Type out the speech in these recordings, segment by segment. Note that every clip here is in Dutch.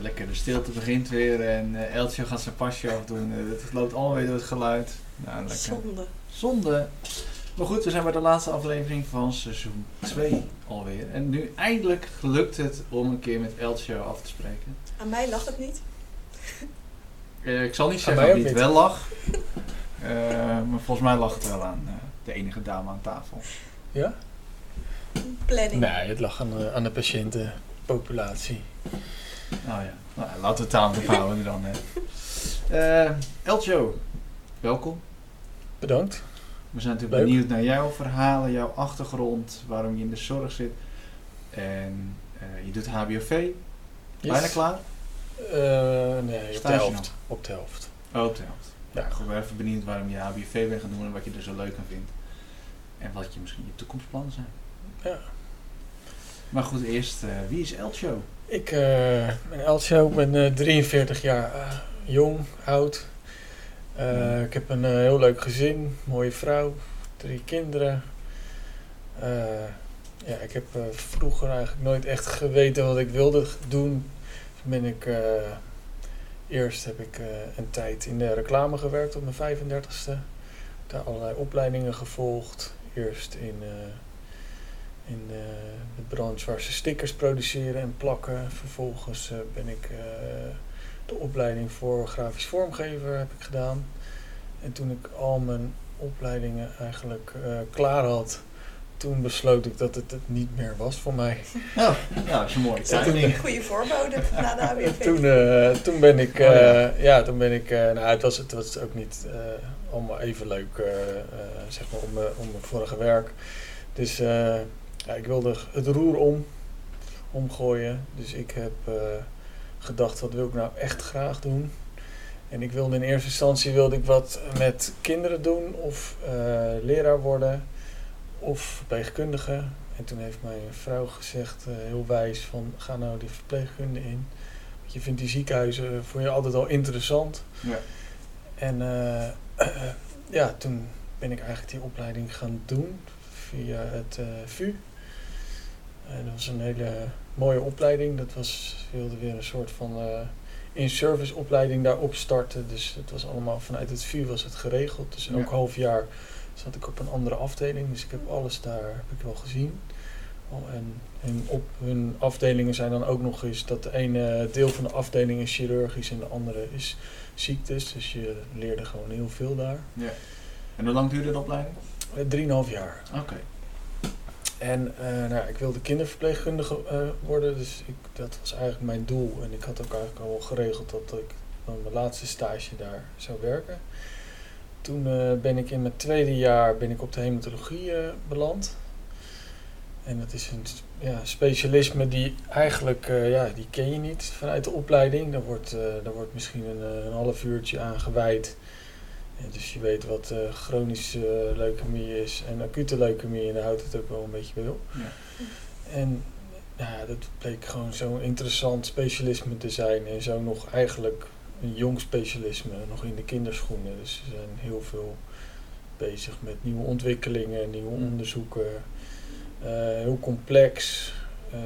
Lekker, de stilte begint weer en uh, Eltje gaat zijn pasje afdoen. Uh, het loopt allemaal weer door het geluid. Nou, lekker. Zonde. Zonde. Maar goed, we zijn bij de laatste aflevering van seizoen 2 alweer. En nu eindelijk gelukt het om een keer met Eltje af te spreken. Aan mij lag het niet. Uh, ik zal niet zeggen wie het wel lag. maar volgens mij lag het wel aan de enige dame aan tafel. Ja? Planning. Nee, het lag aan, aan de patiëntenpopulatie. Nou ja, nou, laten we het aan houden dan. Hè. Uh, Elcho, welkom. Bedankt. We zijn natuurlijk benieuwd naar jouw verhalen, jouw achtergrond, waarom je in de zorg zit. En uh, je doet HBOV. Yes. Bijna klaar? Uh, nee, op de helft. Op de helft. Oh, op de helft. Ja, ik ben even benieuwd waarom je HBOV bent gaan doen en wat je er zo leuk aan vindt. En wat je misschien je toekomstplannen zijn. Ja. Maar goed, eerst, uh, wie is Elcho? Ik uh, ben Elcho, ik ben uh, 43 jaar jong, oud. Ik heb een heel leuk gezin, mooie vrouw, drie kinderen. ja, ik heb vroeger eigenlijk nooit echt geweten wat ik wilde doen. Ben ik, eerst heb ik een tijd in de reclame gewerkt op mijn 35ste. Daar allerlei opleidingen gevolgd. Eerst in in uh, de branche waar ze stickers produceren en plakken. Vervolgens uh, ben ik uh, de opleiding voor grafisch vormgever heb ik gedaan. En toen ik al mijn opleidingen eigenlijk klaar had, toen besloot ik dat het het niet meer was voor mij. Oh, ja, dat is een mooi timing. Goede voorbode na de AWV. toen, toen ben ik, oh, ja. ja. toen ben ik, nou het was, het was ook niet allemaal even leuk, zeg maar, om, om mijn vorige werk. Dus ja, ik wilde het roer om, omgooien. Dus ik heb uh, gedacht, wat wil ik nou echt graag doen? En ik wilde in eerste instantie wilde ik wat met kinderen doen, of uh, leraar worden, of verpleegkundige. En toen heeft mijn vrouw gezegd, uh, heel wijs, van ga nou die verpleegkunde in. Want je vindt die ziekenhuizen voor je altijd al interessant. Ja. En ja, toen ben ik eigenlijk die opleiding gaan doen via het VU. En dat was een hele mooie opleiding. Dat was, wilde weer een soort van uh, in-service opleiding daar opstarten. Dus het was allemaal vanuit het VU was het geregeld. Dus elk half jaar zat ik op een andere afdeling. Dus ik heb alles daar heb ik wel gezien. Oh, en, en op hun afdelingen zijn dan ook nog eens dat de ene deel van de afdeling is chirurgisch en de andere is ziektes. Dus je leerde gewoon heel veel daar. Ja. En hoe lang duurde de opleiding? Uh, drieënhalf jaar. Oké. En uh, nou, ik wilde kinderverpleegkundige uh, worden, dus ik, dat was eigenlijk mijn doel. En ik had ook eigenlijk al geregeld dat ik van mijn laatste stage daar zou werken. Toen uh, ben ik in mijn tweede jaar ben ik op de hematologie beland. En dat is een ja, specialisme die eigenlijk, ja, die ken je niet vanuit de opleiding. Daar wordt, daar wordt misschien een, een half uurtje aan gewijd dus je weet wat uh, chronische leukemie is en acute leukemie en daar houdt het ook wel een beetje bij op. Ja. En ja, dat bleek gewoon zo'n interessant specialisme te zijn en zo nog eigenlijk een jong specialisme, nog in de kinderschoenen. Dus ze zijn heel veel bezig met nieuwe ontwikkelingen, nieuwe onderzoeken. Uh, heel complex, uh,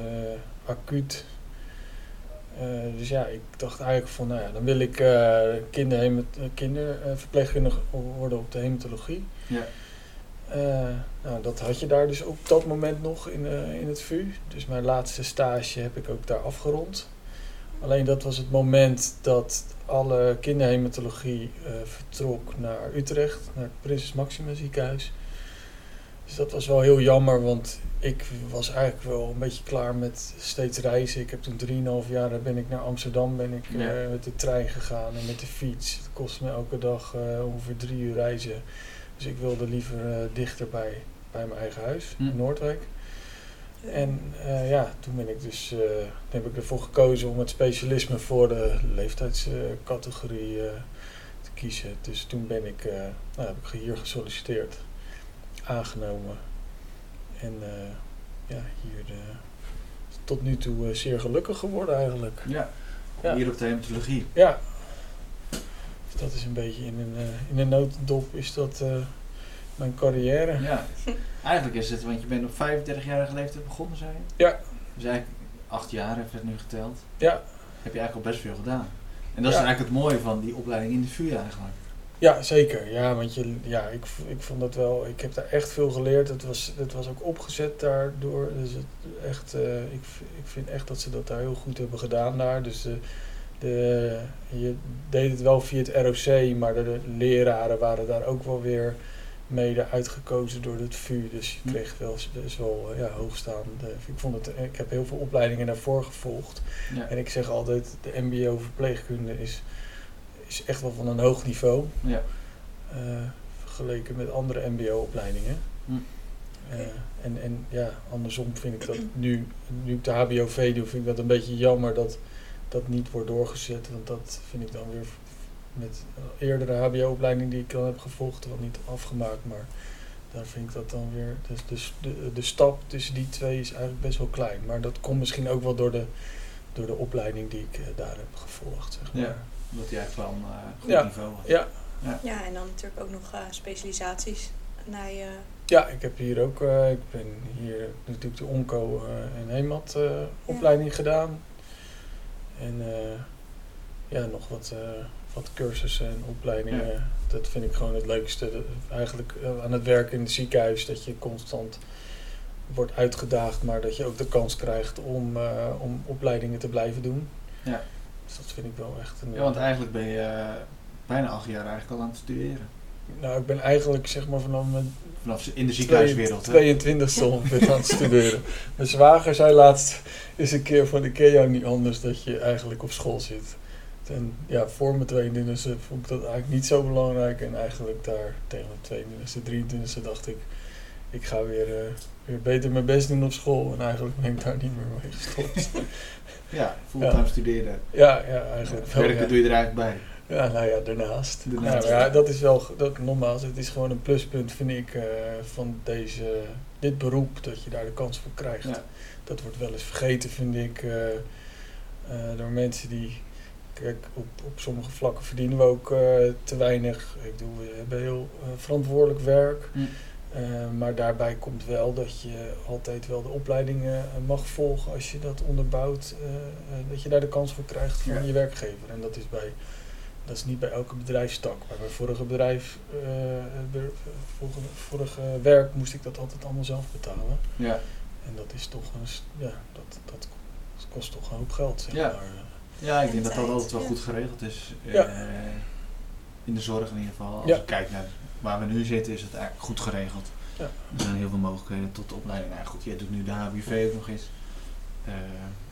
acuut. Uh, dus ja, ik dacht eigenlijk van, nou ja, dan wil ik uh, kinderverpleegkundige worden op de hematologie. Ja. nou, dat had je daar dus op dat moment nog in, in het VU. Dus mijn laatste stage heb ik ook daar afgerond. Alleen dat was het moment dat alle kinderhematologie vertrok naar Utrecht, naar het Prinses Maxima ziekenhuis. Dus dat was wel heel jammer, want ik was eigenlijk wel een beetje klaar met steeds reizen. Ik heb toen 3,5 jaar ben ik naar Amsterdam ben ik, uh, met de trein gegaan en met de fiets. Het kostte me elke dag uh, ongeveer drie uur reizen. Dus ik wilde liever uh, dichter bij, bij mijn eigen huis hm. in Noordwijk. En ja, toen ben ik dus, heb ik ervoor gekozen om het specialisme voor de leeftijdscategorie te kiezen. Dus toen ben ik, eh, nou, heb ik hier gesolliciteerd, aangenomen. En eh, ja, hier eh, tot nu toe eh, zeer gelukkig geworden eigenlijk. Ja. Ja. Hier op de hematologie. Ja. Dus dat is een beetje in een, in een notendop is dat mijn carrière. Ja. Eigenlijk is het, want je bent op 35-jarige leeftijd begonnen, zei je? Ja. Dus eigenlijk acht jaar heeft het nu geteld. Ja, Heb je eigenlijk al best veel gedaan. En dat Ja. is eigenlijk het mooie van die opleiding in de VU eigenlijk. Ja zeker. Ja, want je, ja, ik, ik vond dat wel, ik heb daar echt veel geleerd. Het was, het was ook opgezet daardoor. Dus het, echt, eh, ik, ik vind echt dat ze dat daar heel goed hebben gedaan daar. Dus de, de, je deed het wel via het ROC, maar de, de leraren waren daar ook wel weer mede uitgekozen door het VU. Dus je Hm. kreeg wel best wel eh, ja, hoogstaande. Ik, vond het, ik heb heel veel opleidingen daarvoor gevolgd. Ja. En ik zeg altijd, de MBO verpleegkunde is, is echt wel van een hoog niveau. Ja. eh, vergeleken met andere MBO-opleidingen. Hm. Eh, en, en ja, andersom vind ik dat nu, nu ik de HBOV doe, vind ik dat een beetje jammer dat dat niet wordt doorgezet. Want dat vind ik dan weer met eerdere HBO-opleiding die ik dan heb gevolgd, wel niet afgemaakt. Maar daar vind ik dat dan weer. Dus, dus de, de stap tussen die twee is eigenlijk best wel klein. Maar dat komt misschien ook wel door de, door de opleiding die ik eh, daar heb gevolgd. Zeg maar. Ja. Omdat hij eigenlijk wel een eh, goed Ja. niveau had. Ja, Ja, en dan natuurlijk ook nog eh, specialisaties. naar je Ja, ik heb hier ook, eh, ik ben hier natuurlijk de onco eh, en hemat eh, opleiding gedaan. En eh, ja, nog wat, eh, wat cursussen en opleidingen. Dat vind ik gewoon het leukste. Eigenlijk aan het werken in het ziekenhuis, dat je constant wordt uitgedaagd, maar dat je ook de kans krijgt om, eh, om opleidingen te blijven doen. Ja. Dus dat vind ik wel echt een... Ja, want eigenlijk ben je eh, bijna acht jaar eigenlijk al aan het studeren. Nou, ik ben eigenlijk zeg maar vanaf mijn Vanaf in de ziekenhuiswereld. hè? 22 ongeveer aan het studeren. Mijn zwager zei laatst eens een keer van ik ken jou niet anders dat je eigenlijk op school zit. En ja, voor mijn 22e vond ik dat eigenlijk niet zo belangrijk. En eigenlijk daar tegen mijn 22e, 23e dacht ik, ik ga weer, eh, weer beter mijn best doen op school. En eigenlijk ben ik daar niet meer mee gestopt. Ja, fulltime Ja. studeren. ja, ja, eigenlijk. Werken doe je er eigenlijk bij. Ja, nou ja, daarnaast. Daarnaast. Ja, dat is wel, dat, nogmaals, het is gewoon een pluspunt, vind ik, eh, van deze, dit beroep, dat je daar de kans voor krijgt. Ja. Dat wordt wel eens vergeten, vind ik, eh, door mensen die, kijk, op, op sommige vlakken verdienen we ook te weinig. Ik bedoel, we hebben heel verantwoordelijk werk. Hm. Eh, maar daarbij komt wel dat je altijd wel de opleidingen eh, mag volgen als je dat onderbouwt. eh, dat je daar de kans voor krijgt van Ja. je werkgever. En dat is, bij, dat is niet bij elke bedrijfstak. Bij mijn vorige bedrijf, eh, vorige, vorige werk moest ik dat altijd allemaal zelf betalen. Ja. En dat is toch een, ja, dat, dat kost toch een hoop geld, zeg Ja. maar. ja, ik En denk dat dat tijd, altijd wel goed geregeld is. eh, Ja. in de zorg in ieder geval. Als Ja. je kijkt naar waar we nu zitten, is het eigenlijk goed geregeld. Ja. Er zijn heel veel mogelijkheden tot de opleiding. Nou goed, jij doet nu de HBV ook nog eens. Eh,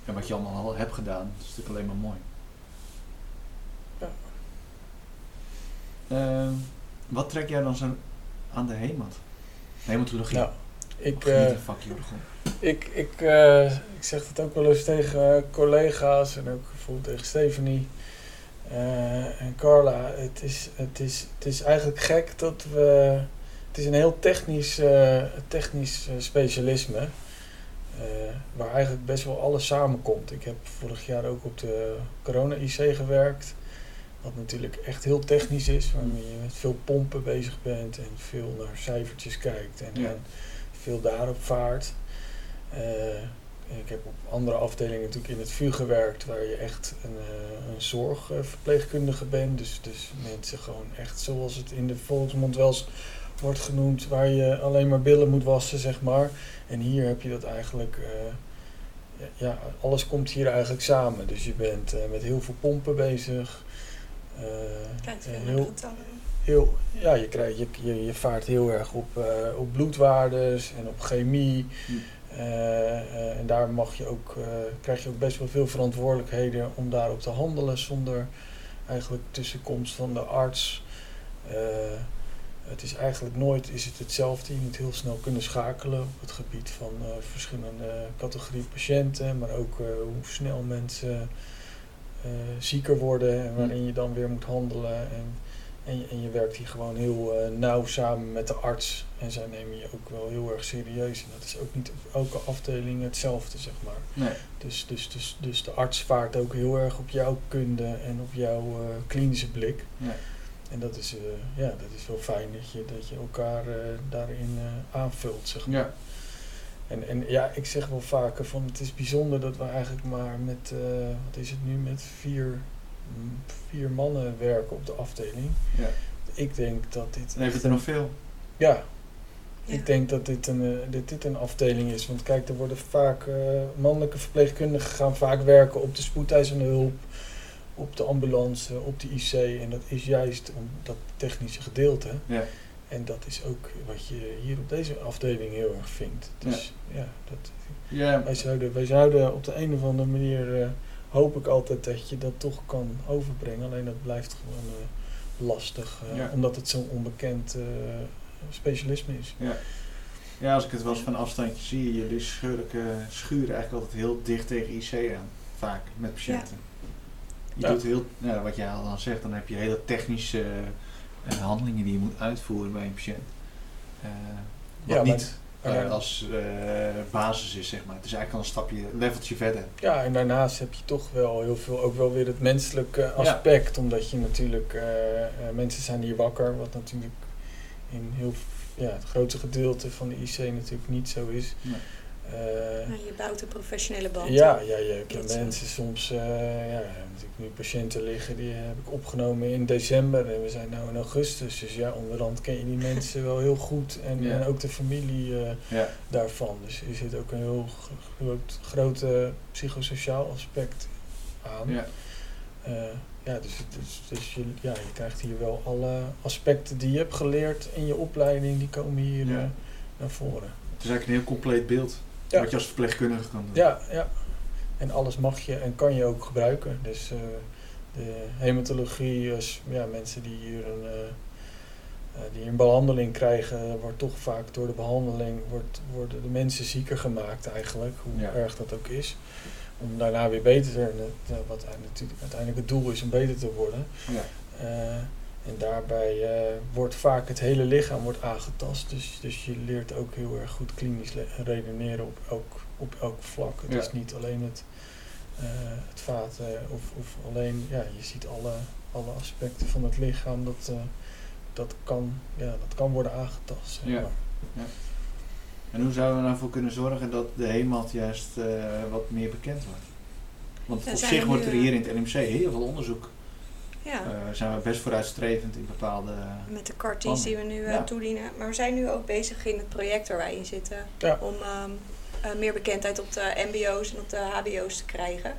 en wat je allemaal al hebt gedaan, dat is natuurlijk alleen maar mooi. Ja. Eh, wat trek jij dan zo aan de hemat? Hematologie. Nou, ik, vakjargon? Ik, ik, eh, ik zeg het ook wel eens tegen collega's en ook bijvoorbeeld tegen Stephanie eh, en Carla. Het is, het, is, het is eigenlijk gek dat we. Het is een heel technisch, eh, technisch eh, specialisme. waar eigenlijk best wel alles samenkomt. Ik heb vorig jaar ook op de corona-IC gewerkt. Wat natuurlijk echt heel technisch is. Waarmee je met veel pompen bezig bent en veel naar cijfertjes kijkt. En, Ja. en veel daarop vaart. Eh, ik heb op andere afdelingen natuurlijk in het vuur gewerkt, waar je echt een, eh, een zorgverpleegkundige bent. Dus, dus mensen gewoon echt zoals het in de volksmond wel eens wordt genoemd, waar je alleen maar billen moet wassen, zeg maar. En hier heb je dat eigenlijk, eh, ja, alles komt hier eigenlijk samen. Dus je bent eh, met heel veel pompen bezig. Eh, eh, veel heel, heel, ja, je, krijgt, je, je, je vaart heel erg op, eh, op bloedwaardes en op chemie. Hm. Eh, eh, en daar mag je ook, eh, krijg je ook best wel veel verantwoordelijkheden om daarop te handelen zonder eigenlijk tussenkomst van de arts. Het is eigenlijk nooit is het hetzelfde. Je moet heel snel kunnen schakelen op het gebied van verschillende categorieën patiënten, maar ook hoe snel mensen zieker worden en waarin je dan weer moet handelen. En En je, en je werkt hier gewoon heel eh, nauw samen met de arts. En zij nemen je ook wel heel erg serieus. En dat is ook niet op elke afdeling hetzelfde, zeg maar. Nee. Dus, dus, dus, dus de arts vaart ook heel erg op jouw kunde en op jouw eh, klinische blik. En dat is, eh, ja, dat is wel fijn dat je, dat je elkaar daarin aanvult, zeg maar. Ja. En, en ja, ik zeg wel vaker van het is bijzonder dat we eigenlijk maar met, wat is het nu, met vier, vier mannen werken op de afdeling. Ja. Ik denk dat dit... Dan heeft het er nog veel. Ja, Ja. ik denk dat dit een, eh, dit, dit een afdeling is. Want kijk, er worden vaak eh, mannelijke verpleegkundigen gaan vaak werken op de spoedeisende hulp, op de ambulance, op de IC. En dat is juist om dat technische gedeelte. Ja. En dat is ook wat je hier op deze afdeling heel erg vindt. Dus ja, dat, Ja. wij, zouden, wij zouden op de een of andere manier, eh, hoop ik altijd dat je dat toch kan overbrengen. Alleen dat blijft gewoon eh, lastig, eh, Ja. omdat het zo'n onbekend eh, specialisme is. Ja. ja, als ik het wel eens van afstandje zie, jullie schurken, schuren eigenlijk altijd heel dicht tegen IC aan. Vaak, met patiënten. Je Ja. doet heel, ja, wat jij al dan zegt, dan heb je hele technische handelingen die je moet uitvoeren bij een patiënt. Wat niet eh, als eh, basis is, zeg maar. Het is eigenlijk al een stapje, een leveltje verder. Ja, en daarnaast heb je toch wel heel veel, ook wel weer het menselijke aspect. Omdat je natuurlijk, eh, mensen zijn hier wakker, wat natuurlijk in heel, ja, het grootste gedeelte van de IC natuurlijk niet zo is. Nee. Eh, Nou, je bouwt een professionele band. ja, ja, je kent eh, mensen soms, eh ja, natuurlijk nu patiënten liggen, die heb ik opgenomen in december en we zijn nu in augustus. Dus ja, onderhand ken je die mensen wel heel goed en, Ja. en ook de familie eh, Ja. daarvan. Dus er zit ook een heel groot, grote psychosociaal aspect aan. Ja. Eh, ja, dus, het is- dus je, ja, je krijgt hier wel alle aspecten die je hebt geleerd in je opleiding, die komen hier Ja. eh, naar voren. Het is eigenlijk een heel compleet beeld. Ja. Wat je als verpleegkundige kan doen. Ja, ja. En alles mag je en kan je ook gebruiken. Dus eh, de hematologie, is, ja, mensen die hier een, eh, eh, die een behandeling krijgen, wordt toch vaak door de behandeling wordt, worden de mensen zieker gemaakt eigenlijk, hoe Ja. erg dat ook is. Om daarna weer beter te worden, wat natuurlijk uiteindelijk het doel is om beter te worden. Ja. En daarbij eh, wordt vaak het hele lichaam wordt aangetast. Dus, dus je leert ook heel erg goed klinisch redeneren op elk, op elk vlak. Het Ja. is niet alleen het, eh, het vaten of, of alleen, ja, je ziet alle, alle aspecten van het lichaam. Dat, eh, dat, kan, ja, dat kan worden aangetast. Ja. maar. En hoe zouden we nou voor kunnen zorgen dat de hemat juist eh, wat meer bekend wordt? Want Ja, op zich wordt er eh, hier in het LMC heel veel onderzoek. Ja. Eh, zijn we best vooruitstrevend in bepaalde... Met de carties die we nu eh, Ja. toedienen. Maar we zijn nu ook bezig in het project waar wij in zitten. Ja. Om ehm, eh, meer bekendheid op de mbo's en op de hbo's te krijgen.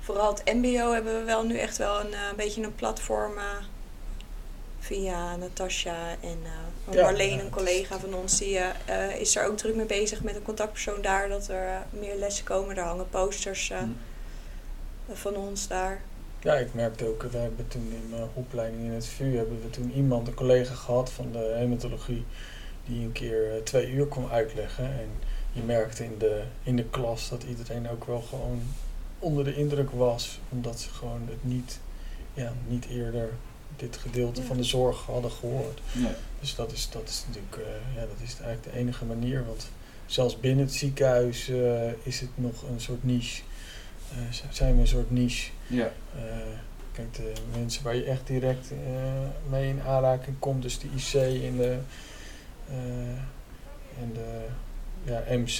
Vooral het mbo hebben we wel nu echt wel een, eh, beetje een platform via Natasja en eh, Marleen, ja, een collega van ons, die is er ook druk mee bezig met een contactpersoon daar. Dat er meer lessen komen. Er hangen posters eh, Hm. van ons daar. Ja, ik merkte ook, we hebben toen in mijn opleiding in het VU hebben we toen iemand, een collega gehad van de hematologie, die een keer eh, twee uur kwam uitleggen. En je merkte in de, in de klas dat iedereen ook wel gewoon onder de indruk was, omdat ze gewoon het niet, ja, niet eerder dit gedeelte Ja. van de zorg hadden gehoord. Nee. Dus dat is, dat is natuurlijk eh, ja, dat is eigenlijk de enige manier. Want zelfs binnen het ziekenhuis eh, is het nog een soort niche. Eh, zijn we een soort niche. Ja. Eh, kijk, de mensen waar je echt direct eh, mee in aanraking komt, dus de IC en de, eh, en de ja, MC,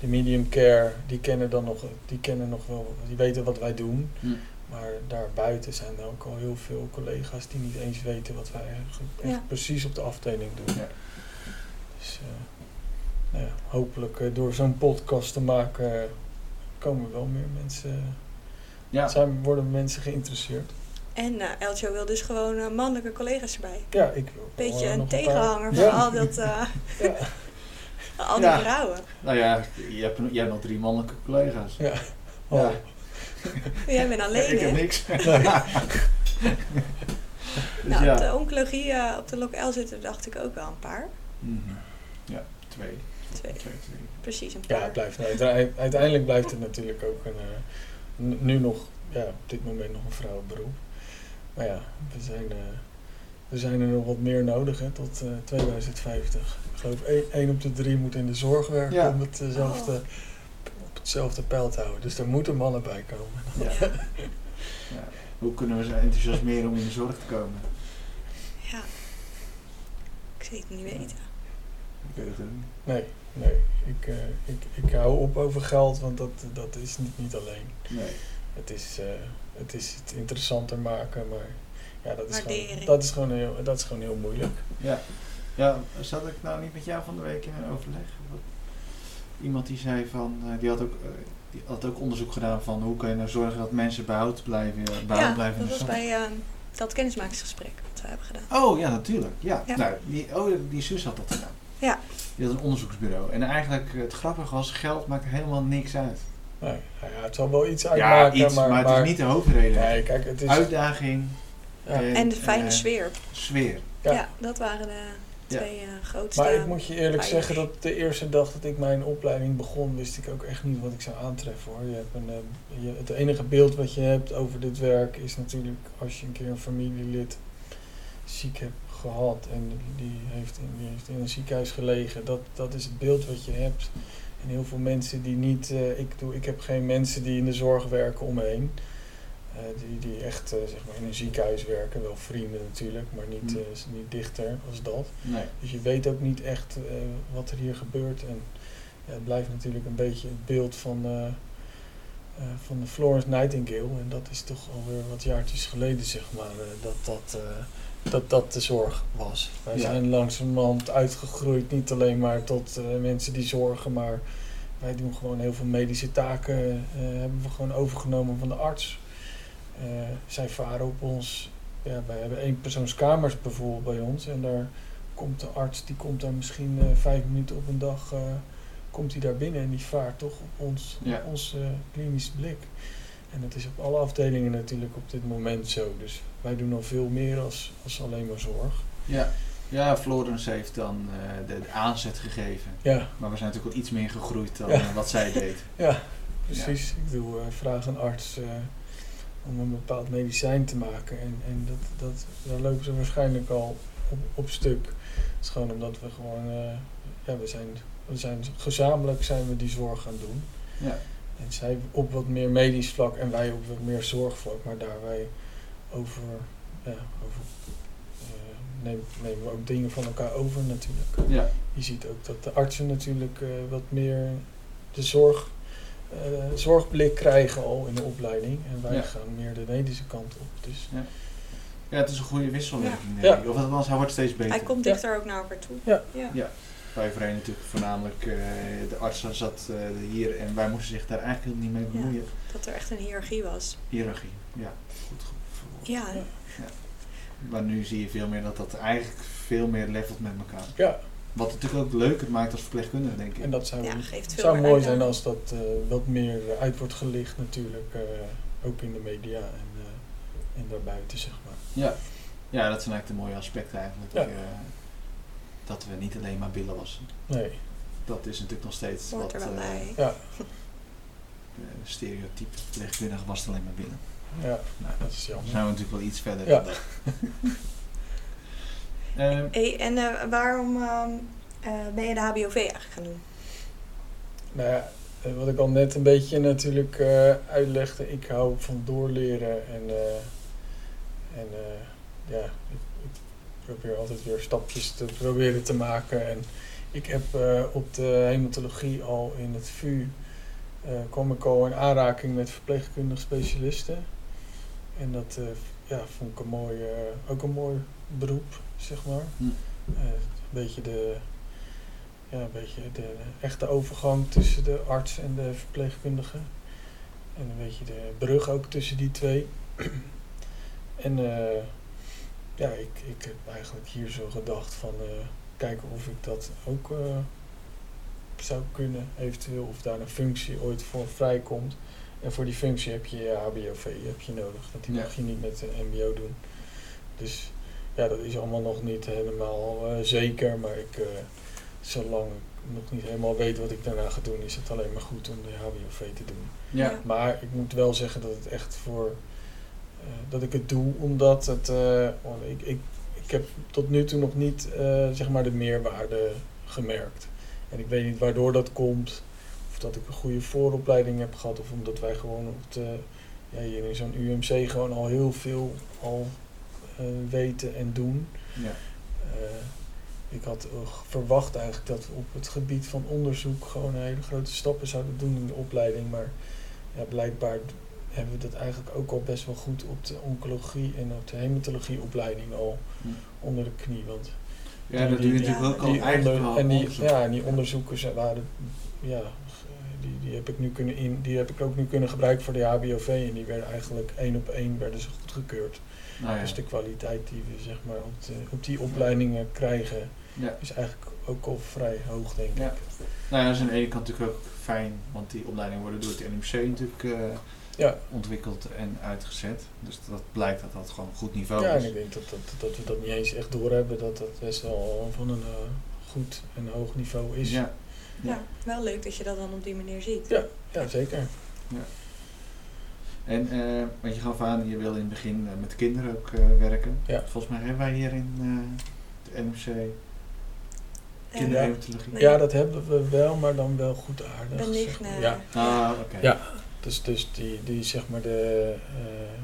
de medium care, die kennen dan nog, die kennen nog wel, die weten wat wij doen. Hm. Maar daarbuiten zijn er ook al heel veel collega's die niet eens weten wat wij echt Ja. precies op de afdeling doen. Ja. Dus eh, nou ja, hopelijk door zo'n podcast te maken komen wel meer mensen, Ja. zijn, worden mensen geïnteresseerd. En eh Eltjo wil dus gewoon eh, mannelijke collega's erbij. Ja, ik wil Beetje eh, een tegenhanger van Ja. al, dat, eh, Ja. al die Ja. vrouwen. Nou ja, je hebt, jij hebt nog drie mannelijke collega's. Ja. Oh. Ja. Jij bent alleen, ik heb niks. dus Nou, ja. op de oncologie op de LokL zitten dacht ik ook wel een paar. Mhm. Ja, twee. Twee, precies een Ja, paar. het blijft, uite- uiteindelijk blijft het natuurlijk ook een, eh, nu nog, ja, op dit moment nog een vrouwenberoep. Maar ja, we zijn, eh, er zijn er nog wat meer nodig hè, tot eh, 2050. Ik geloof 1 op de 3 moet in de zorg werken Ja. om hetzelfde, op hetzelfde pijl te houden. Dus er moeten mannen bij komen. Ja. Ja. Hoe kunnen we ze enthousiasmeren om in de zorg te komen? ja. Ik het niet weten. Ik weet het ook niet. Nee, nee. Ik, eh, ik, ik hou op over geld, want dat, dat is niet, niet alleen. Nee. Het is, eh, het is het interessanter maken, maar ja, dat is, gewoon, dat, is gewoon heel, dat is gewoon heel moeilijk. Ja. ja, zat ik nou niet met jou van de week in een overleg? Wat- Iemand die zei van, eh, die, had ook, die had ook onderzoek gedaan van hoe kan je nou zorgen dat mensen behoud blijven, behoud Ja, blijven in dat de was bij eh, dat kennismakingsgesprek wat we hebben gedaan. Oh ja, natuurlijk. Ja. Ja. Nou, die, oh, die zus had dat gedaan. Ja. Die had een onderzoeksbureau. En eigenlijk, het grappige was, geld maakt helemaal niks uit. Nee, nou ja, het zal wel iets Ja, uitmaken, iets, maar, maar, het is niet de hoofdreden. Nee, kijk, het is... Uitdaging, ja. eh, En de fijne eh, sfeer. sfeer. Ja. Ja. dat waren de Ja. twee eh, grootste. Maar ik moet je eerlijk pijlers. zeggen dat de eerste dag dat ik mijn opleiding begon, wist ik ook echt niet wat ik zou aantreffen hoor. Je hebt een, eh, je, het enige beeld wat je hebt over dit werk is natuurlijk als je een keer een familielid ziek hebt gehad en die heeft in, die heeft in een ziekenhuis gelegen. Dat, dat is het beeld wat je hebt. En heel veel mensen die niet, eh, ik, doe, ik heb geen mensen die in de zorg werken om me heen. Eh, die, die echt eh, zeg maar in een ziekenhuis werken, wel vrienden natuurlijk, maar niet, Hm. eh, niet dichter als dat. Nee. Dus je weet ook niet echt wat er hier gebeurt. En ja, het blijft natuurlijk een beetje het beeld van, van de Florence Nightingale. En dat is toch alweer wat jaartjes geleden, zeg maar, dat, dat, dat dat de zorg was. Wij Ja. zijn langzamerhand uitgegroeid, niet alleen maar tot eh, mensen die zorgen, maar wij doen gewoon heel veel medische taken, eh, hebben we gewoon overgenomen van de arts. Eh, zij varen op ons. Ja, wij hebben één bijvoorbeeld bij ons. En daar komt de arts, die komt daar misschien vijf minuten op een dag, komt hij daar binnen en die vaart toch op ons, Ja. op ons klinisch blik. En dat is op alle afdelingen natuurlijk op dit moment zo. Dus wij doen al veel meer als, als alleen maar zorg. Ja. ja, Florence heeft dan eh, de, de aanzet gegeven. Ja, Maar we zijn natuurlijk wel iets meer gegroeid dan Ja. eh, wat zij deed. ja precies. Ik doe, eh, vraag een arts om een bepaald medicijn te maken. En, en dat, dat, daar lopen ze waarschijnlijk al op, op stuk. Het is gewoon omdat we gewoon, ja, we zijn, we zijn gezamenlijk zijn we die zorg gaan doen. Ja. En zij op wat meer medisch vlak en wij op wat meer zorgvlak. Maar daar wij over, ja, over eh, nemen, nemen we ook dingen van elkaar over natuurlijk. Ja. Je ziet ook dat de artsen natuurlijk eh, wat meer de zorg, eh, zorgblik krijgen al in de opleiding. En wij Ja. gaan meer de medische kant op. Dus ja, het is een goede wisselwerking. Ja. denk ik. Of althans, hij wordt steeds beter. Hij komt Ja. dichter ook naar elkaar toe. Ja. ja. Wij voorheen natuurlijk voornamelijk, eh, de arts zat eh, hier en wij moesten zich daar eigenlijk niet mee bemoeien. Dat er echt een hiërarchie was. Hiërarchie, ja. Goed ge- verwoord. Ja, Ja. Maar nu zie je veel meer dat dat eigenlijk veel meer levelt met elkaar. ja, Wat het natuurlijk ook leuker maakt als verpleegkundige, denk ik. en dat zou, ja geeft veel zou mooi zijn als dat eh, wat meer uit wordt gelicht natuurlijk. eh, ook in de media en, eh, en daarbuiten zeg maar. Ja. ja, dat zijn eigenlijk de mooie aspecten eigenlijk. Ja. Dat we niet alleen maar billen wassen. Nee, Dat is natuurlijk nog steeds Hoort wat er wel eh, bij. ja, eh, stereotype verpleegkundige was alleen maar billen. ja, Nou, dat is jammer. zijn we natuurlijk wel iets verder Ja. dan dat. Ehm, Hey, en eh, waarom ehm, eh, ben je de HBOV eigenlijk gaan doen? Nou ja, eh, wat ik al net een beetje natuurlijk eh, uitlegde, ik hou van doorleren en, eh, en eh, ja, probeer altijd weer stapjes te proberen te maken. En ik heb eh, op de hematologie al in het VU eh, kwam ik al in aanraking met verpleegkundige specialisten. En dat eh, ja, vond ik een mooi, ook een mooi beroep, zeg maar. Hm. Een beetje de, ja, een beetje de echte overgang tussen de arts en de verpleegkundige. En een beetje de brug ook tussen die twee. en ja, ik, ik heb eigenlijk hier zo gedacht van eh, kijken of ik dat ook eh, zou kunnen, eventueel of daar een functie ooit voor vrijkomt. En voor die functie heb je je HBOV heb je nodig. Dat die Ja. mag je niet met de MBO doen. Dus ja, dat is allemaal nog niet helemaal eh, zeker. Maar ik, eh, zolang ik nog niet helemaal weet wat ik daarna ga doen, is het alleen maar goed om de HBOV te doen. Ja. Maar ik moet wel zeggen dat het echt voor. Eh, dat ik het doe omdat het. eh, want ik, ik, ik heb tot nu toe nog niet eh, zeg maar de meerwaarde gemerkt. En ik weet niet waardoor dat komt. Of dat ik een goede vooropleiding heb gehad. Of omdat wij gewoon op de, ja, hier in zo'n UMC gewoon al heel veel al weten en doen. Ja. Ik had verwacht eigenlijk dat we op het gebied van onderzoek gewoon hele grote stappen zouden doen in de opleiding. Maar ja, blijkbaar hebben we dat eigenlijk ook al best wel goed op de oncologie en op de hematologieopleiding al Hm. onder de knie. Want Ja, dat doe je die- natuurlijk ook al eigenlijk en die, ja, en die onderzoekers waren, ja, die, die, heb ik nu kunnen in, die heb ik ook nu kunnen gebruiken voor de HBOV. En die werden eigenlijk één op één werden ze goedgekeurd. Nou ja. Dus de kwaliteit die we zeg maar, op, de, op die opleidingen krijgen Ja. is eigenlijk ook al vrij hoog, denk Ja. ik. Nou ja, dat is aan de ene kant natuurlijk ook fijn, want die opleidingen worden door het NMC natuurlijk eh, Ja, ontwikkeld en uitgezet. Dus dat blijkt dat dat gewoon een goed niveau ja en is. ik denk dat, dat, dat we dat niet eens echt doorhebben, dat dat best wel van een eh, goed en hoog niveau is. Ja. Ja, wel leuk dat je dat dan op die manier ziet. Ja, ja zeker. En, eh want je gaf aan, je wil in het begin eh, met kinderen ook eh, werken. Ja. Volgens mij hebben wij hier in eh, de NMC kinderhematologie. Nee. Ja, dat hebben we wel, maar dan wel goed aardig. Ja, Ah, oké. Ja. Dus, dus die, die zeg maar de, eh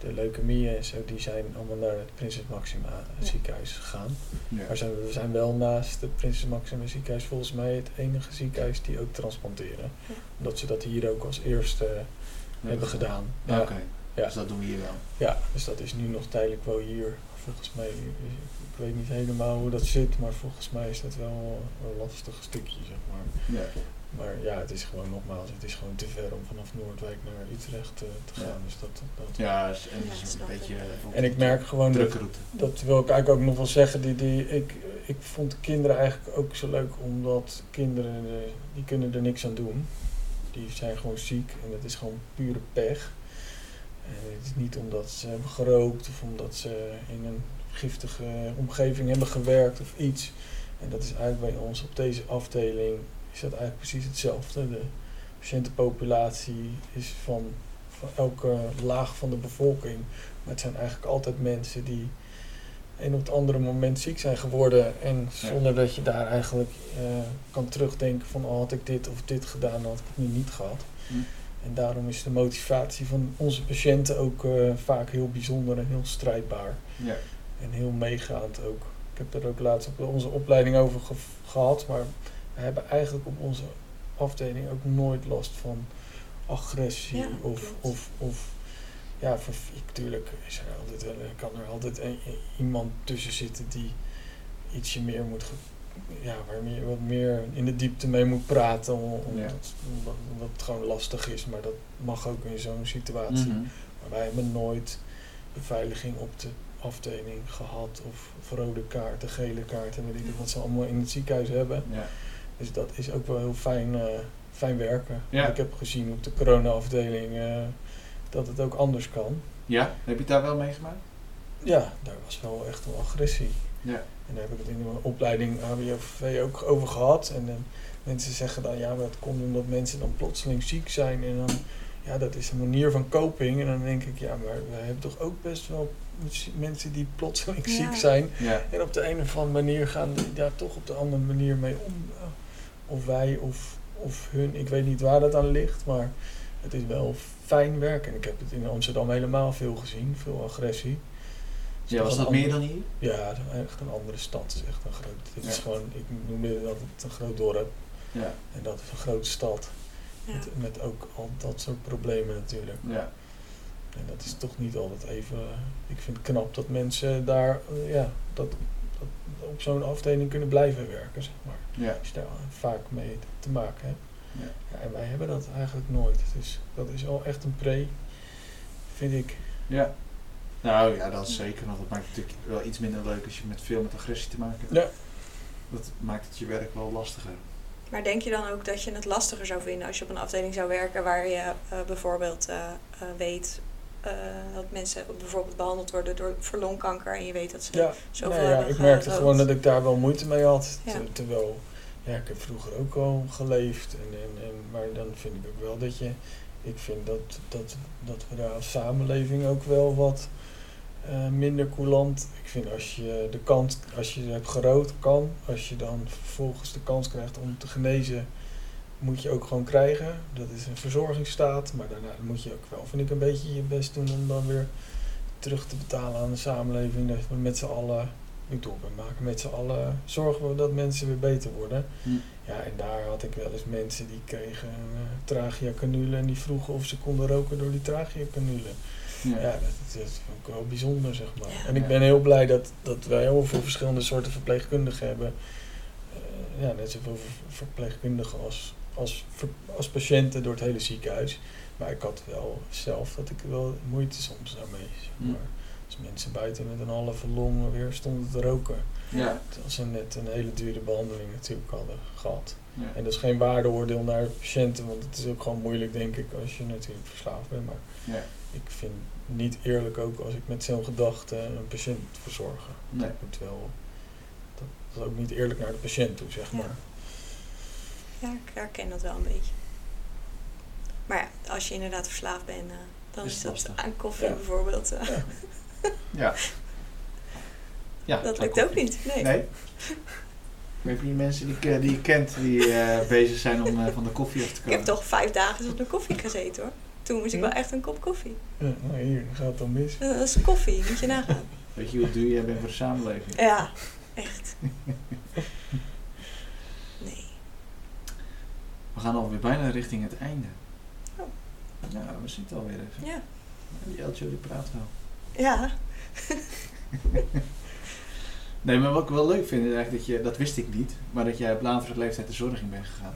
de leukemieën en zo, die zijn allemaal naar het Prinses Maxima Ja. ziekenhuis gegaan. Ja. Maar zijn, we zijn wel naast het Prinses Maxima ziekenhuis volgens mij het enige ziekenhuis die ook transplanteren. Ja. Omdat ze dat hier ook als eerste hebben gedaan. Ja. Oké, Ja. dus dat doen we hier wel. Ja, dus dat is nu nog tijdelijk wel hier. Volgens mij, ik weet niet helemaal hoe dat zit, maar volgens mij is dat wel een lastig stukje, zeg maar. Ja. Maar ja, het is gewoon nogmaals, het is gewoon te ver om vanaf Noordwijk naar Utrecht eh, te Ja. gaan. Dus dat, dat. Ja, is- en Ja, is een beetje... En ik merk gewoon dat, drukke route. dat wil ik eigenlijk ook nog wel zeggen, die, die, ik, ik vond kinderen eigenlijk ook zo leuk, omdat kinderen, die kunnen er niks aan doen. Die zijn gewoon ziek en dat is gewoon pure pech. En het is niet omdat ze hebben gerookt of omdat ze in een giftige omgeving hebben gewerkt of iets. En dat is eigenlijk bij ons op deze afdeling is dat eigenlijk precies hetzelfde. De patiëntenpopulatie is van, van elke laag van de bevolking. Maar het zijn eigenlijk altijd mensen die een op het andere moment ziek zijn geworden. En zonder dat je daar eigenlijk eh, kan terugdenken van oh, had ik dit of dit gedaan, dan had ik het nu niet gehad. Hm. En daarom is de motivatie van onze patiënten ook eh, vaak heel bijzonder en heel strijdbaar. Ja. En heel meegaand ook. Ik heb er ook laatst op onze opleiding over ge- gehad, maar we hebben eigenlijk op onze afdeling ook nooit last van agressie Ja, of, of, of ja, natuurlijk is er altijd wel, kan er altijd een- iemand tussen zitten die ietsje meer moet, ja, waar je wat meer in de diepte mee moet praten, om- omdat, Ja. omdat, omdat het gewoon lastig is, maar dat mag ook in zo'n situatie. Mhm. Maar wij hebben nooit beveiliging op de afdeling gehad. Of, of rode kaarten, gele kaarten, weet ik wat ze allemaal in het ziekenhuis hebben. Ja. Dus dat is ook wel heel fijn, eh, fijn werken. Ja. Ik heb gezien op de corona-afdeling eh, dat het ook anders kan. ja, heb je het daar wel meegemaakt? Ja, daar was wel echt wel agressie. Ja. En daar heb ik het in mijn opleiding HBOV ook over gehad. En dan mensen zeggen dan, ja, maar dat komt omdat mensen dan plotseling ziek zijn. En dan, ja, dat is een manier van coping. En dan denk ik, ja, maar we hebben toch ook best wel mensen die plotseling Ja. ziek zijn. Ja. En op de een of andere manier gaan die daar toch op de andere manier mee om. Of wij of, of hun. Ik weet niet waar dat aan ligt, maar het is wel fijn werk. En ik heb het in Amsterdam helemaal veel gezien, veel agressie. Het Ja, was dat meer dan hier? Ja, het is echt een andere stad. Het is echt een groot. Het is gewoon, ik noemde dat een groot dorp. Ja. En dat is een grote stad. Ja. Met, met ook al dat soort problemen natuurlijk. Ja. En dat is toch niet altijd even. Ik vind het knap dat mensen daar ja, dat op zo'n afdeling kunnen blijven werken, zeg maar. Ja. Als je daar vaak mee te maken hebt. Ja. Ja, en wij hebben dat eigenlijk nooit. Dus dat is al echt een pre, vind ik. Ja. Nou ja, dat is zeker, want dat maakt het natuurlijk wel iets minder leuk als je met veel met agressie te maken hebt. Ja. Dat maakt het je werk wel lastiger. Maar denk je dan ook dat je het lastiger zou vinden als je op een afdeling zou werken waar je eh, bijvoorbeeld eh, eh, weet eh, dat mensen bijvoorbeeld behandeld worden door, voor longkanker en je weet dat ze Ja, zoveel nou ja, hebben ik merkte gerookt? gewoon dat ik daar wel moeite mee had. Ja. Ter- terwijl, ja, ik heb vroeger ook al geleefd. En, en, en, maar dan vind ik ook wel dat je, ik vind dat, dat, dat we daar als samenleving ook wel wat eh, minder coulant. Ik vind als je de kans, als je hebt gerood kan, als je dan vervolgens de kans krijgt om te genezen, moet je ook gewoon krijgen. Dat is een verzorgingsstaat, maar daarna moet je ook wel, vind ik, een beetje je best doen om dan weer terug te betalen aan de samenleving. Dat we met z'n allen kunnen maken. Met z'n allen zorgen we dat mensen weer beter worden. Hm. Ja, en daar had ik wel eens mensen die kregen een uh, tragia-canule en die vroegen of ze konden roken door die tragia-canule. Ja. Ja, dat, is ook wel bijzonder, zeg maar. Ja. En ik ben heel blij dat, dat wij heel veel verschillende soorten verpleegkundigen hebben. Eh, ja, net zoveel ver- verpleegkundigen als, als, als patiënten door het hele ziekenhuis. Maar ik had wel zelf dat ik wel moeite soms daarmee. Zeg Hm. maar. Als mensen buiten met een halve long weer stonden te roken. Ja. Terwijl ze net een hele dure behandeling natuurlijk hadden gehad. Ja. En dat is geen waardeoordeel naar de patiënten, want het is ook gewoon moeilijk, denk ik, als je natuurlijk verslaafd bent. Maar Ja. ik vind het niet eerlijk ook als ik met zo'n gedachte een patiënt verzorgen. Nee. Dat moet wel. Dat, is ook niet eerlijk naar de patiënt toe, zeg maar. Ja, ik herken dat wel een beetje. Maar ja, als je inderdaad verslaafd bent, eh, dan Is dat lastig. aan koffie Ja. bijvoorbeeld. eh, Ja. Ja. Ja, dat lukt ook niet. Nee. Nee? Heb je mensen die, ik, eh, die je kent die eh, bezig zijn om eh, van de koffie af te Ik komen? heb toch vijf dagen zonder koffie gezeten hoor. Toen moest ik Ja? wel echt een kop koffie. Ja, nou hier gaat het dan mis. Dat is koffie, moet je nagaan. Weet je hoe duur jij bent voor de samenleving? Ja, echt. Nee. We gaan alweer bijna richting het einde. Oh. Ja, we zitten alweer even. Ja. Die Eltje die praat wel. Ja. Nee, maar wat ik wel leuk vind is eigenlijk dat je, dat wist ik niet, maar dat jij op latere leeftijd de zorg in bent gegaan.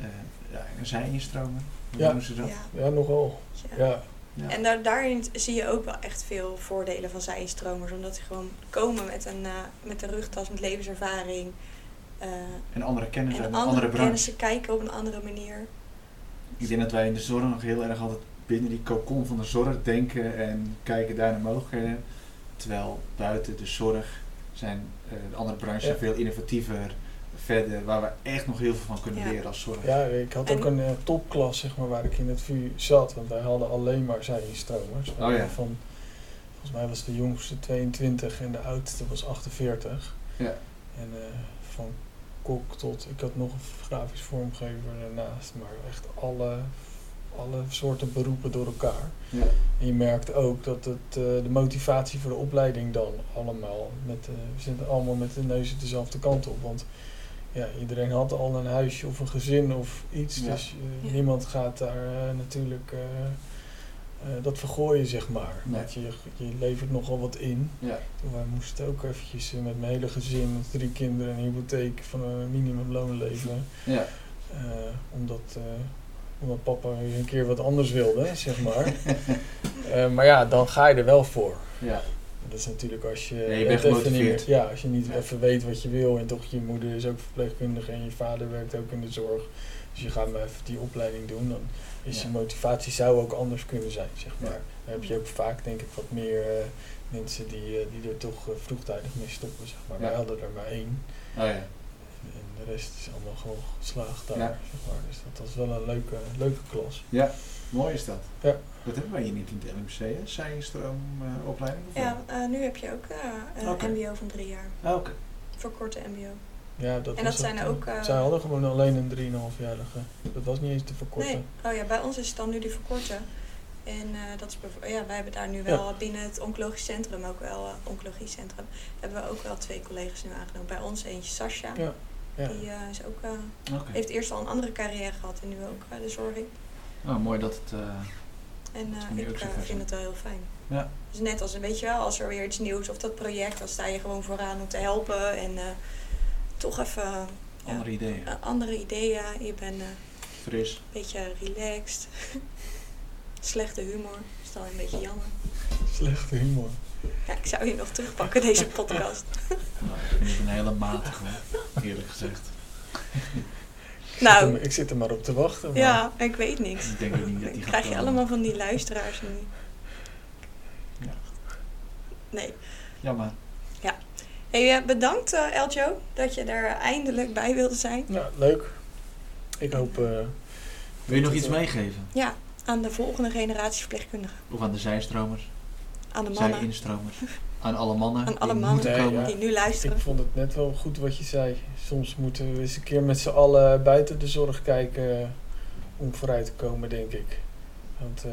Eh ja, en zij-instromen, hoe Ja. noemen ze dat? ja. Ja, nogal. ja. Ja, Ja. En daar, daarin zie je ook wel echt veel voordelen van zijstromers. Omdat ze gewoon komen met een, eh, met een rugtas, met levenservaring. Eh, En andere kennis en een andere, andere branche. kennissen kijken op een andere manier. Ik denk dat wij in de zorg nog heel erg altijd binnen die cocon van de zorg denken en kijken daar naar mogelijkheden. Terwijl buiten de zorg zijn eh, de andere branches Ja. veel innovatiever, verder, waar we echt nog heel veel van kunnen Ja. leren als zorg. ja ik had En- ook een eh, topklas zeg maar, waar ik in het vuur zat. Want wij hadden alleen maar zij-instromers. Oh ja. Van, volgens mij was de jongste 22 en de oudste was 48. Ja. En eh, van kok tot, ik had nog een grafisch vormgever daarnaast, maar echt alle, alle soorten beroepen door elkaar. Ja. En je merkt ook dat het, eh, de motivatie voor de opleiding dan allemaal, met, de we zitten allemaal met de neus dezelfde kant op. Want ja, iedereen had al een huisje of een gezin of iets, Ja. dus eh, Ja. niemand gaat daar eh, natuurlijk eh, eh, dat vergooien, zeg maar. Nee. Want je, je levert nogal wat in. Ja. Wij moesten ook eventjes eh, met mijn hele gezin, met drie kinderen en een hypotheek van een minimumloon leven. Ja. Eh, omdat, eh, omdat papa weer een keer wat anders wilde, zeg maar. Maar ja, dan ga je er wel voor. Ja. Dat is natuurlijk als je, Ja, je bent gemotiveerd. als je niet even weet wat je wil en toch je moeder is ook verpleegkundige en je vader werkt ook in de zorg. Dus je gaat maar even die opleiding doen, dan is je motivatie zou ook anders kunnen zijn, zeg maar. Dan heb je ook vaak denk ik wat meer eh, mensen die, eh, die er toch eh, vroegtijdig mee stoppen, zeg maar. Wij hadden er maar één. Oh ja. En de rest is allemaal gewoon geslaagd daar, Ja. zeg maar. Dus dat was wel een leuke, leuke klas. Ja, mooi is dat. Ja. Dat hebben wij hier niet in het LMC, hè? Zijnstroomopleiding? of Ja, eh, nu heb je ook eh, een Oké. mbo van drie jaar. Ah, Oké. Verkorte mbo. Ja, dat En dat zijn het, ook, eh, eh, zij hadden gewoon alleen een 3,5-jarige. Dat was niet eens te verkorten. Nee, oh ja, bij ons is het dan nu die verkorte. En eh, dat is ja, wij hebben daar nu wel binnen het oncologisch centrum, ook wel uh, oncologie centrum, hebben we ook wel twee collega's nu aangenomen. Bij ons eentje Sascha, Ja. Ja. die eh, is ook, eh, heeft eerst al een andere carrière gehad en nu ook eh, de zorg in. Oh, mooi dat het... eh, En Dat is eh, ik eh, vind het wel heel fijn. Ja. Dus net als, weet je wel, als er weer iets nieuws of dat project, dan sta je gewoon vooraan om te helpen en eh, toch even ja, andere ideeën. andere ideeën. Je bent eh, Fris. een beetje relaxed. Slechte humor, is dan een beetje jammer. Slechte humor. Ja, ik zou je nog terugpakken, deze podcast. Nou, ik vind het een hele matige, eerlijk gezegd. Ik zit Nou. er- ik zit er maar op te wachten. Maar Ja, ik weet niks. Ik denk niet dat die krijg je allemaal van die luisteraars nu. Ja. Nee. Jammer. Hey, eh, bedankt uh, Eljo dat je er eindelijk bij wilde zijn. Ja, leuk. Ik hoop... eh, Wil je nog iets meegeven? Ja, aan de volgende generatie verpleegkundigen. Of aan de zijstromers? Aan de mannen. instromers. Aan alle mannen. Aan alle die mannen moeten komen. die nu luisteren. Ik vond het net wel goed wat je zei. Soms moeten we eens een keer met z'n allen buiten de zorg kijken eh, om vooruit te komen, denk ik. Want eh,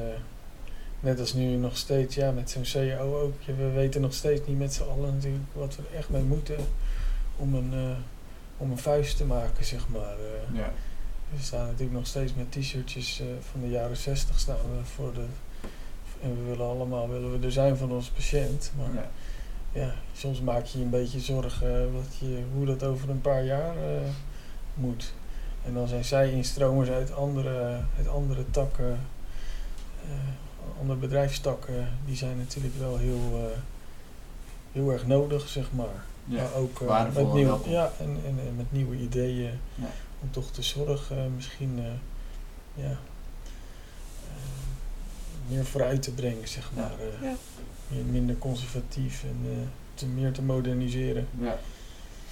net als nu nog steeds, ja, met zo'n CEO ook, we weten nog steeds niet met z'n allen natuurlijk wat we er echt mee moeten om een, eh, om een vuist te maken, zeg maar. eh. Ja. We staan natuurlijk nog steeds met t-shirtjes eh, van de jaren 60 staan we voor de. En we willen allemaal willen we er zijn van onze patiënt. Maar ja. Ja. soms maak je je een beetje zorgen wat je, hoe dat over een paar jaar eh, moet. En dan zijn zij instromers uit andere, uit andere takken, eh, andere bedrijfstakken, die zijn natuurlijk wel heel, eh, heel erg nodig, zeg maar. Ja. Maar ook met, nieuwe, ja, en, en, en met nieuwe ideeën Ja. om toch de zorg misschien ja, meer vooruit te brengen, zeg Ja. maar. eh, Ja. meer- minder conservatief en eh, te, meer te moderniseren. Ja.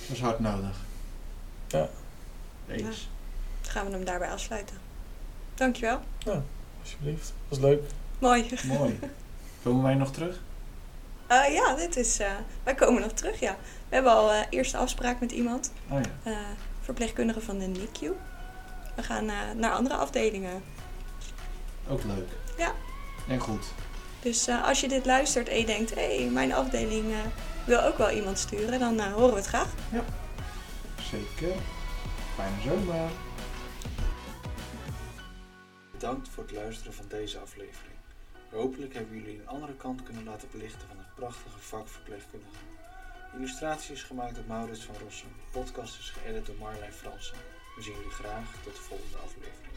Dat is hard nodig. Ja. Eens. Dan gaan we hem daarbij afsluiten. Dankjewel. Alsjeblieft. Was leuk. Mooi. Mooi. Komen wij nog terug? Eh, ja, dit is, eh, wij komen nog terug, ja. We hebben al eh eerste afspraak met iemand. Oh ja. eh, verpleegkundige van de NICU. We gaan eh, naar andere afdelingen. Ook leuk. Ja. En goed. Dus eh, als je dit luistert en je denkt... hé, hey, mijn afdeling eh, wil ook wel iemand sturen... dan eh, horen we het graag. Zeker. Fijne zomer. Bedankt voor het luisteren van deze aflevering. Hopelijk hebben jullie een andere kant kunnen laten belichten van het prachtige vak verpleegkundige. Illustratie is gemaakt door Maurits van Rossum. De podcast is geëdit door Marlijn Fransen. We zien jullie graag tot de volgende aflevering.